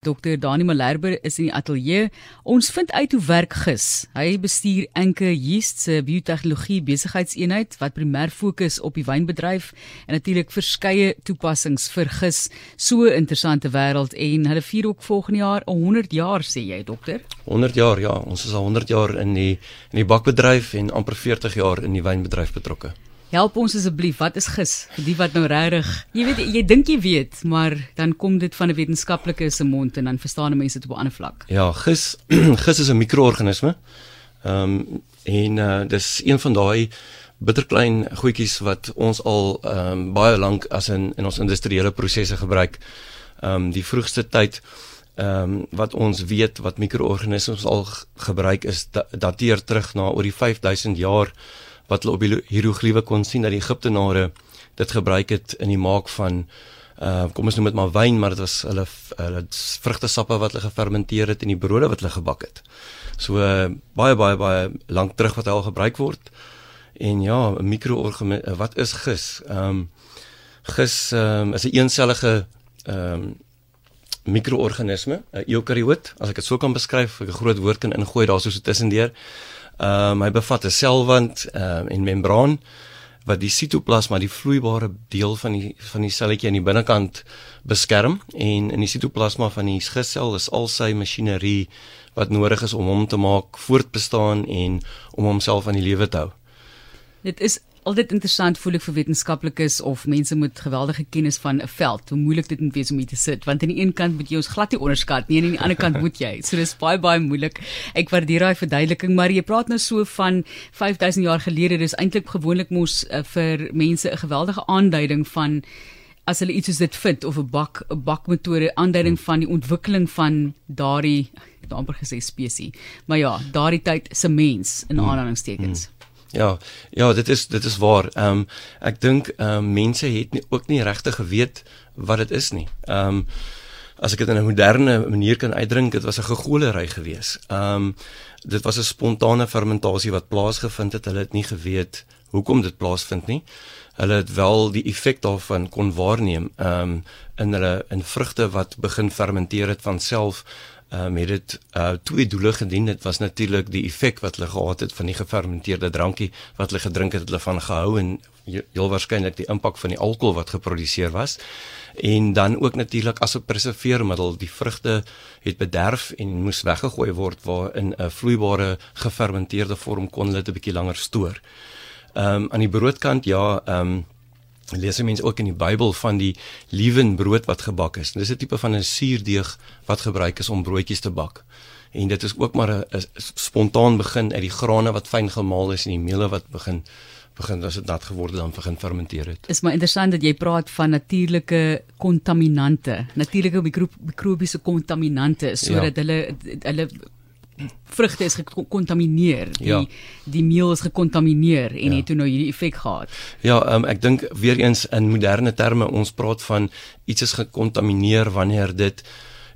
Dr. Dani Malherbe is in die ateljee. Ons vind uit hoe werk GIS. Hy bestuur Enke Yeast se biotehnologie besigheidseenheid wat primêr fokus op die wynbedryf en natuurlik verskeie toepassings vir GIS. So 'n interessante wêreld en hulle vier ook volgende jaar 100 jaar sê jy dokter? 100 jaar ja, ons is al 100 jaar in die in die bakbedryf en amper 40 jaar in die wynbedryf betrokke. Help ons asseblief, wat is gis? Vir die wat nou regtig, jy weet jy dink jy weet, maar dan kom dit van 'n wetenskaplike se mond en dan verstaan mense dit op 'n ander vlak. Ja, gis gis is 'n mikroorganisme. Ehm um, en uh, dis een van daai bitterklein goedjies wat ons al ehm um, baie lank as in in ons industriële prosesse gebruik. Ehm um, die vroegste tyd ehm um, wat ons weet wat mikroorganismes al gebruik is dateer terug na oor die 5000 jaar wat hulle op die hieroglife kon sien dat die Egiptenare dit gebruik het in die maak van uh kom ons noem dit maar wyn, maar dit was hulle hulle vrugtesappe wat hulle gefermenteer het en die brode wat hulle gebak het. So uh, baie baie baie lank terug wat hy al gebruik word. En ja, 'n mikroorganisme wat is gis? Ehm um, gis ehm um, is 'n eensellige ehm um, mikroorganisme, 'n eukarioot, as ek dit so kan beskryf, ek 'n groot woord kan ingooi daarso so tussendeur. Ehm um, hy bevat 'n selwand ehm um, en membraan wat die sitoplasma, die vloeibare deel van die van die selletjie aan die binnekant beskerm en in die sitoplasma van die gesel is al sy masjinerie wat nodig is om hom te maak voortbestaan en om homself aan die lewe te hou. Dit is altyd interessant voel ek vir wetenskaplikes of mense met geweldige kennis van 'n veld. Hoe moeilik dit moet wees om hier te sit want aan die een kant moet jy ons glad nie onderskat nie en aan die ander kant moet jy. So dis baie baie moeilik. Ek waardeer daai verduideliking, maar jy praat nou so van 5000 jaar gelede. Dis eintlik gewoonlik mos uh, vir mense 'n geweldige aanduiding van as hulle iets soos dit vind of 'n bak 'n bakmetode aanduiding van die ontwikkeling van daardie amper gesê spesies. Maar ja, daardie tyd se mens in hmm. aanhalingstekens. Mm. Ja, ja, dit is dit is waar. Ehm um, ek dink ehm um, mense het nie, ook nie regtig geweet wat dit is nie. Ehm um, as ek dit in 'n moderne manier kan uitdrink, dit was 'n gegolery gewees. Ehm um, dit was 'n spontane fermentasie wat plaasgevind het. Hulle het nie geweet hoekom dit plaasvind nie. Hulle het wel die effek daarvan kon waarneem ehm um, in hulle in vrugte wat begin fermenteer het van self um, het dit uh twee doele gedien. Dit was natuurlik die effek wat hulle gehad het van die gefermenteerde drankie wat hulle gedrink het, het hulle van gehou en heel waarskynlik die impak van die alkohol wat geproduseer was. En dan ook natuurlik as 'n preserveermiddel, die vrugte het bederf en moes weggegooi word waar in 'n vloeibare gefermenteerde vorm kon hulle dit 'n bietjie langer stoor. Ehm um, aan die broodkant ja, ehm um, lees mense ook in die Bybel van die lewenbrood wat gebak is. Dis 'n tipe van 'n suurdeeg wat gebruik is om broodjies te bak. En dit is ook maar 'n spontaan begin uit die grane wat fyn gemaal is en die meule wat begin begin as dit nat geword het dan begin fermenteer het. Is maar interessant dat jy praat van natuurlike kontaminante, natuurlike mikrobiese kontaminante sodat ja. hulle hulle vrugte is gekontamineer. Die ja. die meel is gekontamineer en ja. het toe nou hierdie effek gehad. Ja, um, ek dink weer eens in moderne terme ons praat van iets is gekontamineer wanneer dit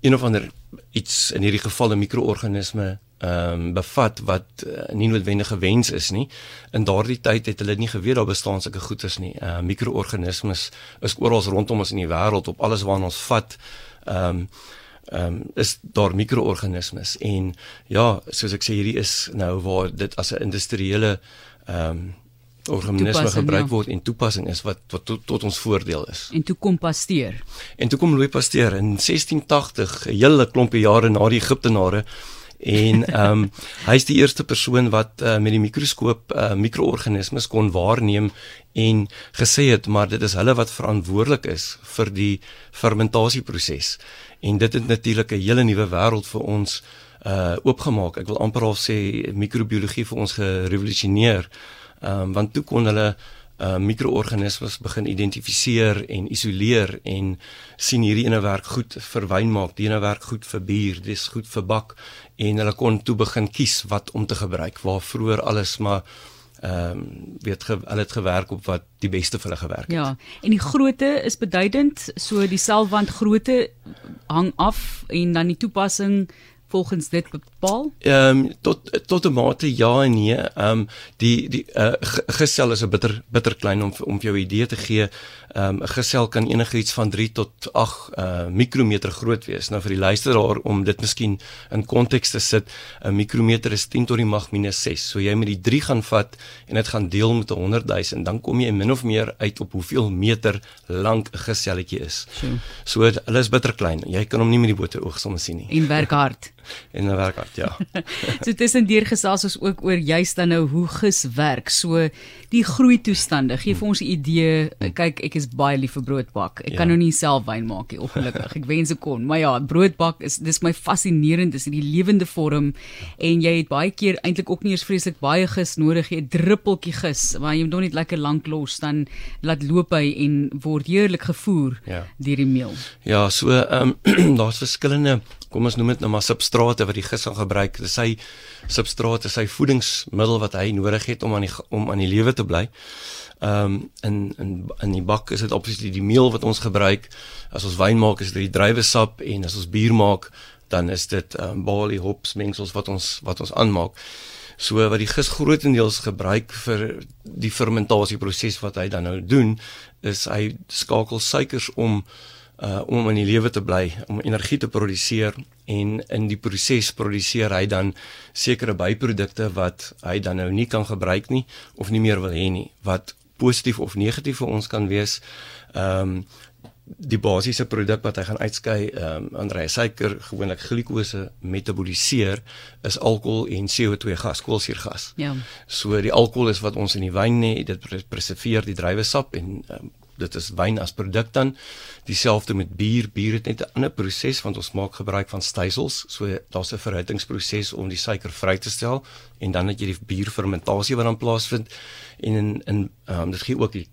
een of ander iets in hierdie geval 'n mikroorganisme ehm um, bevat wat uh, nie noodwendig gewens is nie. In daardie tyd het hulle nie geweet daar bestaan sulke goedes nie. Uh mikroorganismes is oral rondom ons in die wêreld op alles waarna ons vat. Ehm um, ehm um, is daar mikroorganismes en ja, soos ek sê hierdie is nou waar dit as 'n industriële ehm um, organisme gebruik ja. word en toepassing is wat wat tot, tot ons voordeel is. En toe kom Pasteur. En toe kom Louis Pasteur in 1680, 'n hele klompie jare na die Egiptenare en ehm um, hy is die eerste persoon wat uh, met die mikroskoop uh, mikroorganismes kon waarneem en gesê het maar dit is hulle wat verantwoordelik is vir die fermentasieproses en dit het natuurlik 'n hele nuwe wêreld vir ons uh oopgemaak. Ek wil amper al sê microbiologie vir ons gerevolusioneer. Ehm um, want toe kon hulle uh mikroorganismes begin identifiseer en isoleer en sien hierdie ene werk goed vir wyn maak, die ene werk goed vir bier, dis goed vir bak en hulle kon toe begin kies wat om te gebruik. Waar vroeër alles maar ehm um, weet ge, hulle het gewerk op wat die beste vir hulle gewerk het. Ja, en die grootte is beduidend, so die selwand grootte hang af en dan die toepassing volgens dit bepaal? Ehm um, tot tot 'n mate ja en nee. Ehm um, die die uh, gesel is 'n bitter bitter klein om om jou idee te gee. Ehm um, 'n gesel kan enigiets van 3 tot 8 uh, mikrometer groot wees. Nou vir die luisteraar om dit miskien in konteks te sit, 'n mikrometer is 10 tot die mag minus 6. So jy moet die 3 gaan vat en dit gaan deel met 100 000, dan kom jy min of meer uit op hoeveel meter lank 'n geselletjie is. So hulle is bitter klein. Jy kan hom nie met die blote oog sommer sien nie. En werk hard. En werk hard, ja. so tussen deur gesels ons ook oor juist dan nou hoe gis werk. So die groei toestande. Gee vir ons 'n idee. Kyk, ek is baie lief vir broodbak. Ek ja. kan nou nie self wyn maak nie, ongelukkig. Ek wens ek kon. Maar ja, broodbak is dis my fascinerend. Dis die lewende vorm en jy het baie keer eintlik ook nie eens vreeslik baie gis nodig nie. 'n Druppeltjie gis, maar jy moet hom net lekker lank los dan laat loop hy en word heerlik gevoer ja. deur die meel. Ja, so ehm um, daar's verskillende kom ons noem dit nou maar substrate wat die gis gaan gebruik. Dis sy substrate, sy voedingsmiddel wat hy nodig het om aan die om aan die lewe te bly. Ehm um, in in in die bak is dit obviously die meel wat ons gebruik. As ons wyn maak is dit die druiwesap en as ons bier maak dan is dit ehm um, barley hops mengsels wat ons wat ons aanmaak. So wat die gis grootendeels gebruik vir die fermentasieproses wat hy dan nou doen is hy skakel suikers om uh om in die lewe te bly, om energie te produseer en in die proses produseer hy dan sekere byprodukte wat hy dan nou nie kan gebruik nie of nie meer wil hê nie wat positief of negatief vir ons kan wees. Ehm um, die basiese produk wat hy gaan uitskei, ehm um, Andre suiker, gewoonlik glikose metaboliseer is alkohol en CO2 gas, koolsuurgas. Ja. So die alkohol is wat ons in die wyn het, dit preserveer die druiwesap en um, dit is wyn as produk dan. Dieselfde met bier. Bier het net 'n ander proses want ons maak gebruik van stysels. So daar's 'n verhoudingsproses om die suiker vry te stel en dan het jy die bierfermentasie wat dan plaasvind. En in in um, dit gee ook die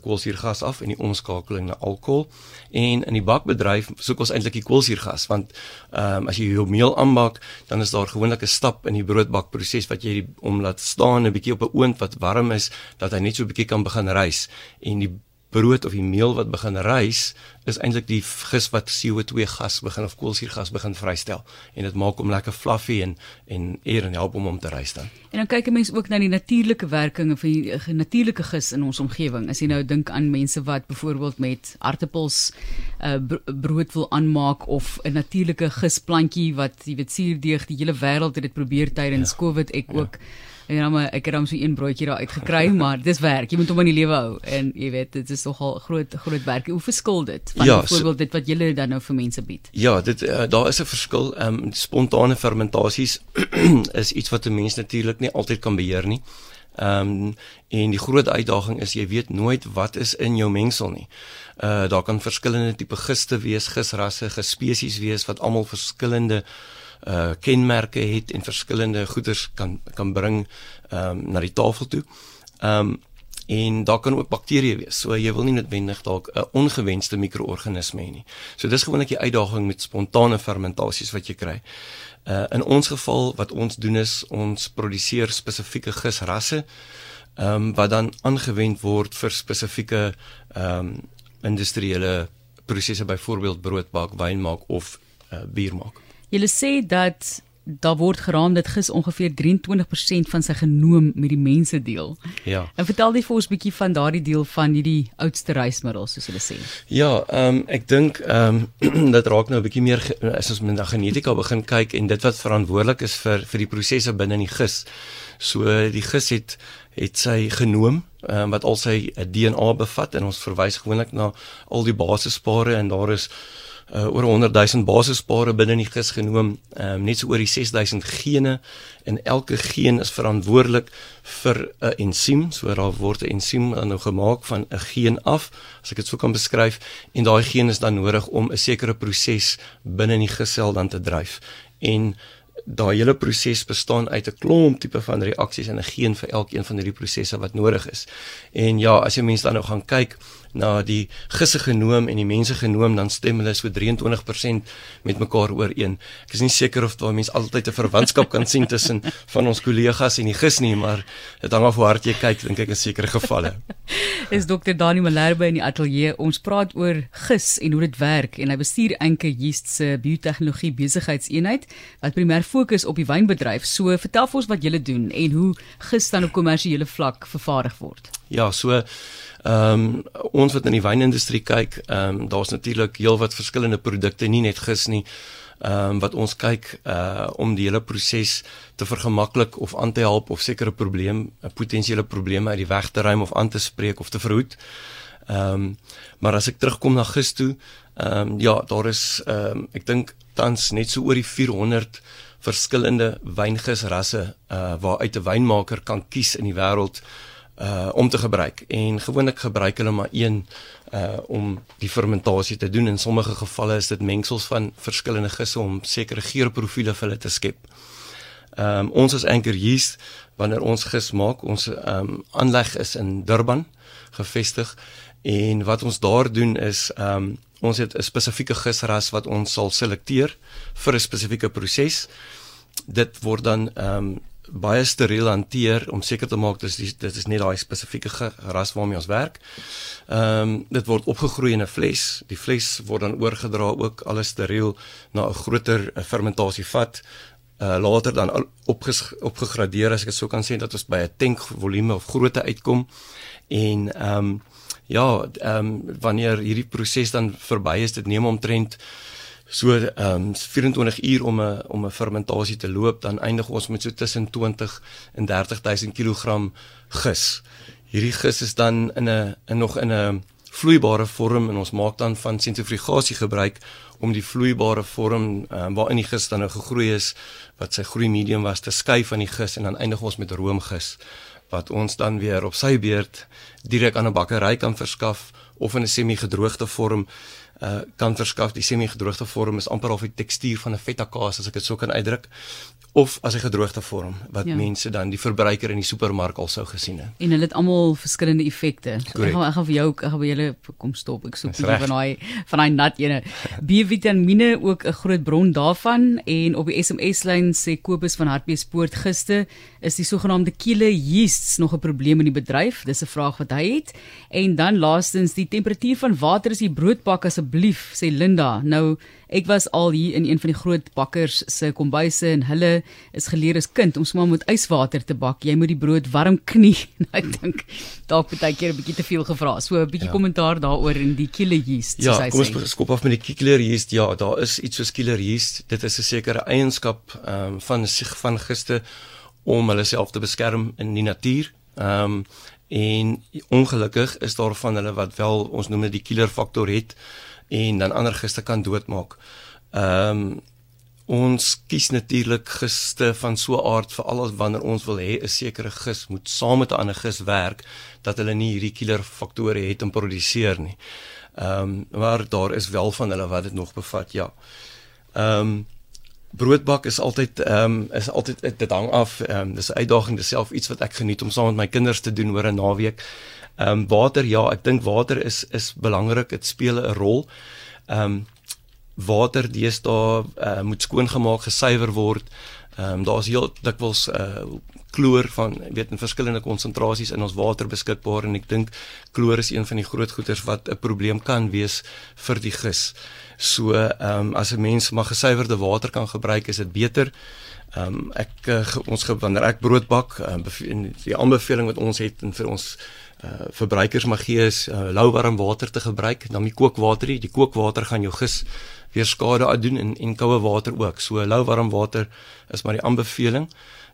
koolsuurgas af en die omskakeling na alkohol. En in die bakbedryf soek ons eintlik die koolsuurgas want um, as jy jou meel aanbak dan is daar gewoonlik 'n stap in die broodbakproses wat jy die, om laat staan 'n bietjie op 'n oond wat warm is dat hy net so 'n bietjie kan begin rys. En die brood of die meel wat begin rys is eintlik die gis wat CO2 gas begin of koolsuurgas begin vrystel en dit maak hom lekker fluffy en en eer en help hom om te rys dan. En dan kyk 'n mens ook na die natuurlike werkinge van die uh, natuurlike gis in ons omgewing. As jy nou dink aan mense wat byvoorbeeld met aartappels uh, brood wil aanmaak of 'n natuurlike gisplantjie wat jy weet suurdeeg die hele wêreld het dit probeer tydens ja. Covid ek ja. ook En dan maar ek het hom so een broodjie daar uitgekry, maar dis werk. Jy moet hom in die lewe hou en jy weet dit is nogal groot groot werk. Hoe verskil dit van ja, byvoorbeeld so, dit wat julle dan nou vir mense bied? Ja, dit uh, daar is 'n verskil. Ehm um, spontane fermentasies is iets wat 'n mens natuurlik nie altyd kan beheer nie. Ehm um, en die groot uitdaging is jy weet nooit wat is in jou mengsel nie. Uh daar kan verskillende tipe giste wees, gisrasse, gespesies wees wat almal verskillende uh kenmerke het en verskillende goeders kan kan bring ehm um, na die tafel toe. Ehm um, en daar kan ook bakterieë wees. So jy wil nie noodwendig dalk 'n ongewenste mikroorganisme hê nie. So dis gewoonlik die uitdaging met spontane fermentasies wat jy kry. Uh in ons geval wat ons doen is ons produseer spesifieke gisrasse ehm um, wat dan aangewend word vir spesifieke ehm um, industriële prosesse byvoorbeeld broodbak, wyn maak of uh, bier maak. Julle sê dat daar word geraam dat gis ongeveer 23% van sy genoom met die mense deel. Ja. En vertel jy vir ons 'n bietjie van daardie deel van hierdie oudste reismiddels soos hulle sê. Ja, ehm um, ek dink ehm um, dit raak nou 'n bietjie meer as ons met na genetika begin kyk en dit wat verantwoordelik is vir vir die prosesse binne in die gis. So die gis het het sy genoom um, wat al sy DNA bevat en ons verwys gewoonlik na al die basispare en daar is uh, oor 100 000 basispare binne in die gis genoem, um, net so oor die 6000 gene en elke geen is verantwoordelik vir 'n ensiem. So daar word 'n ensiem dan nou gemaak van 'n geen af, as ek dit sou kan beskryf, en daai geen is dan nodig om 'n sekere proses binne in die gesel dan te dryf. En daai hele proses bestaan uit 'n klomp tipe van reaksies en 'n geen vir elkeen van hierdie prosesse wat nodig is. En ja, as jy mense dan nou gaan kyk na die gisse genoom en die mense genoom, dan stem hulle so 23% met mekaar ooreen. Ek is nie seker of daar mense altyd 'n verwantskap kan sien tussen van ons kollegas en die gis nie, maar dit hang af hoe hard jy kyk, dink ek in sekere gevalle. is Dr. Dani Malherbe in die ateljee. Ons praat oor gis en hoe dit werk en hy bestuur Enke Yeast se biotehnologie besigheidseenheid wat primêr fokus op die wynbedryf. So vertel vir ons wat julle doen en hoe gis dan op kommersiële vlak vervaardig word. Ja, so ehm um, ons wat in die wynindustrie kyk, ehm um, daar's natuurlik heelwat verskillende produkte, nie net gis nie. Ehm um, wat ons kyk uh om die hele proses te vergemaklik of aan te help of sekere probleem, 'n potensiële probleme uit die weg te ruim of aan te spreek of te verhoed. Ehm um, maar as ek terugkom na gis toe, ehm um, ja, daar is ehm um, ek dink tans net so oor die 400 verskillende wyngisrasse uh waaruit 'n wynmaker kan kies in die wêreld uh om te gebruik en gewoonlik gebruik hulle maar een uh om die fermentasie te doen in sommige gevalle is dit mengsels van verskillende gisse om sekere geurprofiele vir hulle te skep. Ehm um, ons as Anchor Yeast wanneer ons gis maak, ons ehm um, aanleg is in Durban gevestig en wat ons daar doen is ehm um, ons het 'n spesifieke gisras wat ons sal selekteer vir 'n spesifieke proses. Dit word dan ehm um, baie steriel hanteer om seker te maak dis dit is net daai spesifieke ras waarmee ons werk. Ehm um, dit word opgegroei in 'n fles. Die fles word dan oorgedra ook alles steriel na 'n groter fermentasievat. Uh later dan opgegradeer as ek dit sou kan sê dat ons by 'n tank volume of grootte uitkom en ehm um, ja, ehm um, wanneer hierdie proses dan verby is, dit neem omtrent so ehm um, 24 uur om 'n om 'n fermentasie te loop, dan eindig ons met so tussen 20 en 30000 kg gis. Hierdie gis is dan in 'n in nog in 'n vloeibare vorm en ons maak dan van sentrifugasie gebruik om die vloeibare vorm um, waarin die gis dan nou gegroei is wat sy groei medium was te skei van die gis en dan eindig ons met roomgis wat ons dan weer op sy beurt direk aan 'n bakkery kan verskaf of in 'n semi-gedroogde vorm uh, kan verskaf. Die semi-gedroogde vorm is amper of die tekstuur van 'n feta kaas as ek dit sou kan uitdruk of as 'n gedroogde vorm wat ja. mense dan die verbruiker in die supermark al sou gesien het. En hulle het almal verskillende effekte. So ek gaan ek gaan vir jou ek gaan by julle kom stop. Ek soek van daai van daai nat ene. B-vitamiene ook 'n groot bron daarvan en op die SMS lyn sê Kobus van Hartbeespoort gister is die sogenaamde killer yeasts nog 'n probleem in die bedryf. Dis 'n vraag wat hy het. En dan laastens die temperatuur van water is die broodbak asseblief sê Linda. Nou Ek was al hier in een van die groot bakkers se kombuise en hulle is geleer as kind om sommer met yswater te bak. Jy moet die brood warm knie. Nou, ek dink dalk baie keer 'n bietjie te veel gevra. So 'n bietjie ja. kommentaar daaroor in die killer yeast soos ja, hy sê. Ja, kom ons skop af met die killer yeast. Ja, daar is iets soos killer yeast. Dit is 'n sekere eienskap ehm um, van sig van giste om hulle self te beskerm in die natuur. Ehm um, en ongelukkig is daar van hulle wat wel ons noem dit die killer faktor het en dan ander giste kan doodmaak. Ehm um, ons kies natuurlik giste van so 'n aard vir alles wanneer ons wil hê 'n sekere gis moet saam met 'n ander gis werk dat hulle nie hierdie killer faktore het om produseer nie. Ehm um, maar daar is wel van hulle wat dit nog bevat, ja. Ehm um, broodbak is altyd ehm um, is altyd dit hang af ehm um, dis 'n uitdaging self iets wat ek geniet om saam met my kinders te doen oor 'n naweek. Ehm um, water ja, ek dink water is is belangrik. Dit speel 'n rol. Ehm um, water deesdae uh, moet skoongemaak, gesuiwer word. Ehm um, daar's heel dikwels uh kloor van weet in verskillende konsentrasies in ons water beskikbaar en ek dink kloor is een van die groot goeters wat 'n probleem kan wees vir die gis. So ehm um, as 'n mens maar gesuiwerde water kan gebruik, is dit beter. Ehm um, ek uh, ons wanneer ek brood bak, uh, die aanbeveling wat ons het en vir ons uh, verbruikers mag gee is uh, louwarm water te gebruik, dan die kookwater, die kookwater gaan jou gis weer skade aan doen en en koue water ook. So louwarm water is maar die aanbeveling.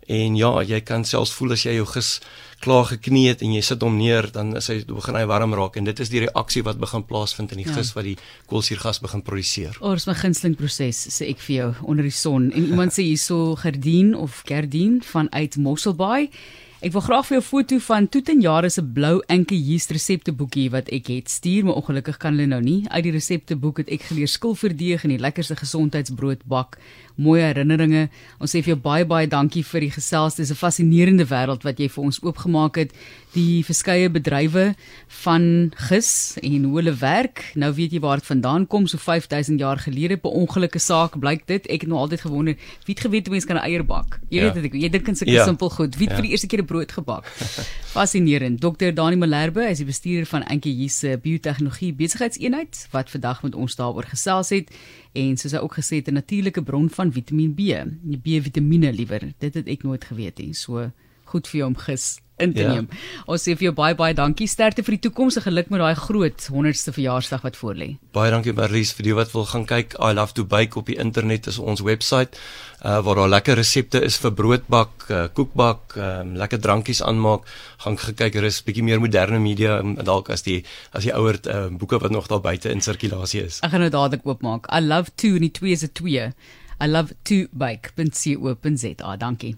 En ja, jy kan selfs voel as jy jou gis klaar geknie het en jy sit hom neer, dan is hy begin hy warm raak en dit is die reaksie wat begin plaasvind in die ja. gis wat die koolsuurgas begin produseer. Ons my gunsteling proses sê ek vir jou onder die son en iemand sê hierso Gerdien of Gerdien vanuit Mosselbaai Ek wil graag vir jou foto van Toeten Jare se blou enke yeast resepteboekie wat ek het stuur, maar ongelukkig kan hulle nou nie. Uit die resepteboek het ek geleer skilverdeeg en die lekkerste gesondheidsbrood bak. Mooi herinneringe. Ons sê vir jou baie baie dankie vir die gesels. Dis 'n fascinerende wêreld wat jy vir ons oopgemaak het. Die verskeie bedrywe van gis en hoe hulle werk. Nou weet jy waar dit vandaan kom, so 5000 jaar gelede. By ongelukkige saak blyk dit. Ek het nou altyd gewonder, wie het geweet mense kan 'n eier bak? Jy ja. weet dit, jy dink in sulke ja. simpel goed. Wie het ja. vir die eerste keer brood gebak. Fascinerend. Dr. Dani Malherbe, hy is die bestuurder van Antjie se biotehnologie besigheidseenheid wat vandag met ons daaroor gesels het en soos hy ook gesê het 'n natuurlike bron van Vitamiin B, die B-vitamiene liewer. Dit het ek nooit geweet nie. So goed vir jou om gis in te ja. neem. Ons sê vir jou baie baie dankie. Sterkte vir die toekoms en geluk met daai groot 100ste verjaarsdag wat voorlê. Baie dankie Marlies vir die wat wil gaan kyk. I love to bake op die internet is ons webwerf uh, waar daar lekker resepte is vir broodbak, uh, koekbak, um, lekker drankies aanmaak. Gaan gekyk, er is bietjie meer moderne media um, dalk as die as die ouer uh, boeke wat nog daar buite in sirkulasie is. Ek gaan nou dadelik oopmaak. I love to en die twee is 'n twee. I love to bake.co.za. Dankie.